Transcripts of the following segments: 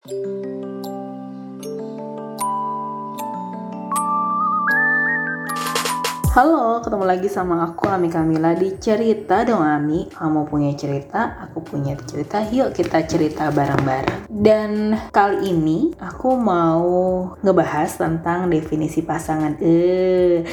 Halo, ketemu lagi sama aku Ami Kamila di Cerita Dong Ami. Kamu punya cerita, aku punya cerita. Yuk kita cerita bareng-bareng. Dan kali ini aku mau ngebahas tentang definisi pasangan. Eh,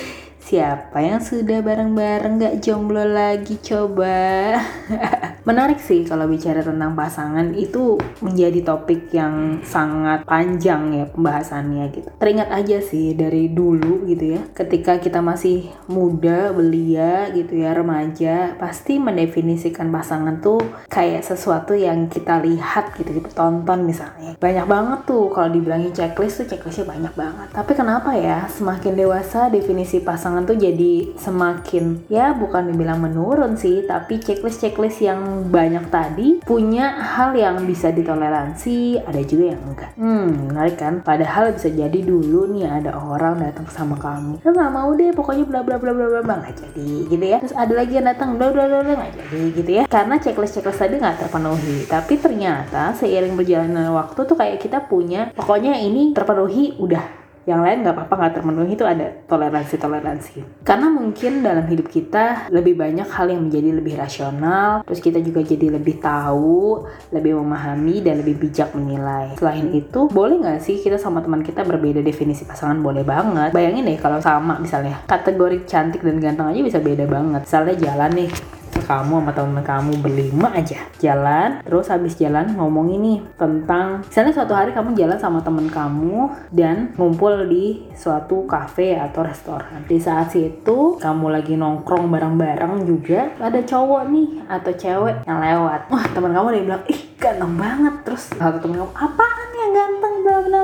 siapa yang sudah bareng-bareng gak jomblo lagi coba? Menarik sih kalau bicara tentang pasangan itu menjadi topik yang sangat panjang ya pembahasannya gitu. Teringat aja sih dari dulu gitu ya, ketika kita masih muda, belia gitu ya, remaja, pasti mendefinisikan pasangan tuh kayak sesuatu yang kita lihat gitu, kita tonton misalnya. Banyak banget tuh kalau dibilangin checklist tuh checklistnya banyak banget. Tapi kenapa ya semakin dewasa definisi pasangan tuh jadi semakin ya bukan dibilang menurun sih, tapi checklist-checklist yang banyak tadi punya hal yang bisa ditoleransi, ada juga yang enggak. Hmm, menarik kan? Padahal bisa jadi dulu nih ada orang datang sama kamu, lo nggak mau deh, pokoknya bla bla bla bla bla bla nggak jadi, gitu ya. Terus ada lagi yang datang bla bla bla bla nggak jadi, gitu ya. Karena checklist checklist tadi nggak terpenuhi. Tapi ternyata seiring berjalannya waktu tuh kayak kita punya, pokoknya ini terpenuhi, udah yang lain nggak apa-apa nggak terpenuhi. Itu ada toleransi toleransi karena mungkin dalam hidup kita lebih banyak hal yang menjadi lebih rasional terus kita juga jadi lebih tahu lebih memahami dan lebih bijak menilai. Selain itu boleh nggak sih kita sama teman kita berbeda definisi pasangan? Boleh banget. Bayangin deh kalau sama misalnya kategori cantik dan ganteng aja bisa beda banget. Misalnya jalan nih kamu sama temen kamu berlima aja jalan. Terus habis jalan ngomong ini tentang misalnya suatu hari kamu jalan sama temen kamu dan ngumpul di suatu cafe atau restoran. Di saat situ kamu lagi nongkrong bareng-bareng juga ada cowok nih atau cewek yang lewat. Wah teman kamu dia bilang ih ganteng banget. Terus satu temen kamu apaan yang ganteng bla bla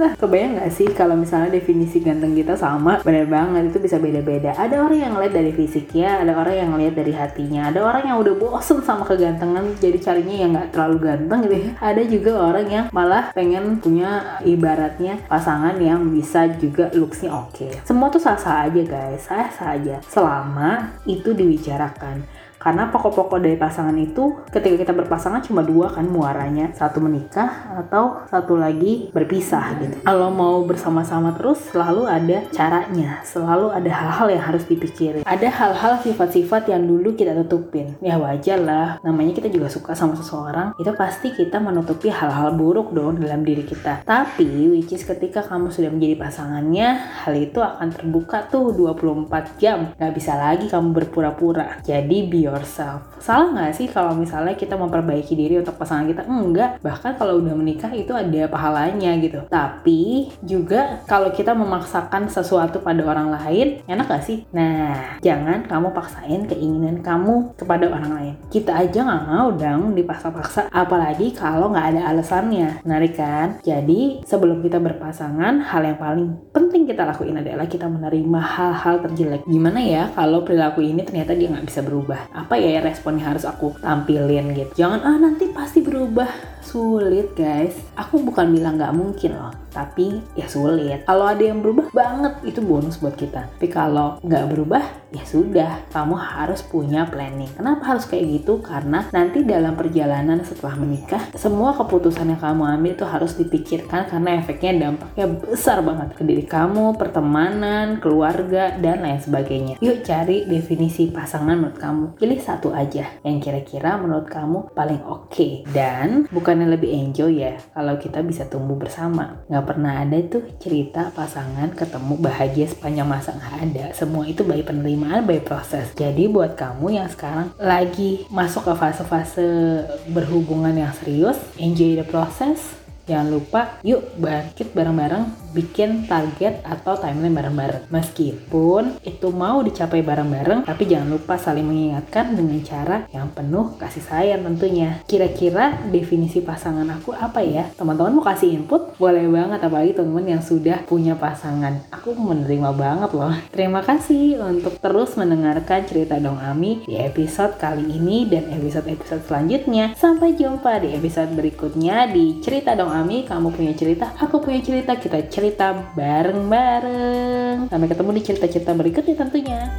bla kebayang nggak sih kalau misalnya definisi ganteng kita sama? Bener banget itu bisa beda-beda. Ada orang yang ngeliat dari fisiknya ada orang yang ngeliat dari hatinya. Ada orang yang udah bosen sama kegantengan jadi carinya yang nggak terlalu ganteng gitu ya. Ada juga orang yang malah pengen punya ibaratnya pasangan yang bisa juga looksnya oke. Okay. semua tuh sah-sah aja guys. Sah-sah aja. Selama itu dibicarakan karena pokok-pokok dari pasangan itu ketika kita berpasangan cuma dua kan muaranya. Satu menikah atau satu lagi berpisah gitu. Kalau mau bersama-sama terus selalu ada caranya. Selalu ada hal-hal yang harus dipikirin. Ada hal-hal sifat-sifat yang dulu kita tutupin. Ya wajar lah. Namanya kita juga suka sama seseorang. Itu pasti kita menutupi hal-hal buruk dong dalam diri kita. Tapi which is ketika kamu sudah menjadi pasangannya, hal itu akan terbuka tuh 24 jam. Gak bisa lagi kamu berpura-pura. Jadi bio yourself. Salah nggak sih kalau misalnya kita memperbaiki diri untuk pasangan kita? Enggak. Bahkan kalau udah menikah itu ada pahalanya gitu. Tapi juga kalau kita memaksakan sesuatu pada orang lain, enak gak sih? Nah, jangan kamu paksain keinginan kamu kepada orang lain. Kita aja nggak mau dong dipaksa-paksa. Apalagi kalau nggak ada alasannya. Menarik kan? Jadi sebelum kita berpasangan, hal yang paling penting kita lakuin adalah kita menerima hal-hal terjelek. Gimana ya kalau perilaku ini ternyata dia nggak bisa berubah? Apa ya respon yang harus aku tampilin gitu. Jangan ah nanti pasti berubah sulit guys aku bukan bilang nggak mungkin loh tapi ya sulit. Kalau ada yang berubah banget itu bonus buat kita. Tapi kalau nggak berubah ya sudah, kamu harus punya planning. Kenapa harus kayak gitu? Karena nanti dalam perjalanan setelah menikah, semua keputusan yang kamu ambil itu harus dipikirkan karena efeknya dampaknya besar banget ke diri kamu, pertemanan, keluarga, dan lain sebagainya. Yuk cari definisi pasangan menurut kamu. Pilih satu aja yang kira-kira menurut kamu paling oke. Okay. Dan bukannya lebih enjoy ya. Kalau kita bisa tumbuh bersama. Nggak pernah ada tuh cerita pasangan ketemu bahagia sepanjang masa. Nggak ada. Semua itu by penerimaan by proses. Jadi buat kamu yang sekarang lagi masuk ke fase-fase berhubungan yang serius enjoy the process. Jangan lupa yuk bangkit bareng-bareng bikin target atau timeline bareng-bareng. Meskipun itu mau dicapai bareng-bareng, tapi jangan lupa saling mengingatkan dengan cara yang penuh kasih sayang tentunya. Kira-kira definisi pasangan aku apa ya? Teman-teman mau kasih input? Boleh banget, apalagi teman-teman yang sudah punya pasangan. Aku menerima banget loh. Terima kasih untuk terus mendengarkan cerita Dong Ami di episode kali ini dan episode-episode selanjutnya. Sampai jumpa di episode berikutnya di Cerita Dong Ami. Kamu punya cerita, aku punya cerita, kita cerita cerita bareng-bareng. Sampai ketemu di cerita-cerita berikutnya tentunya.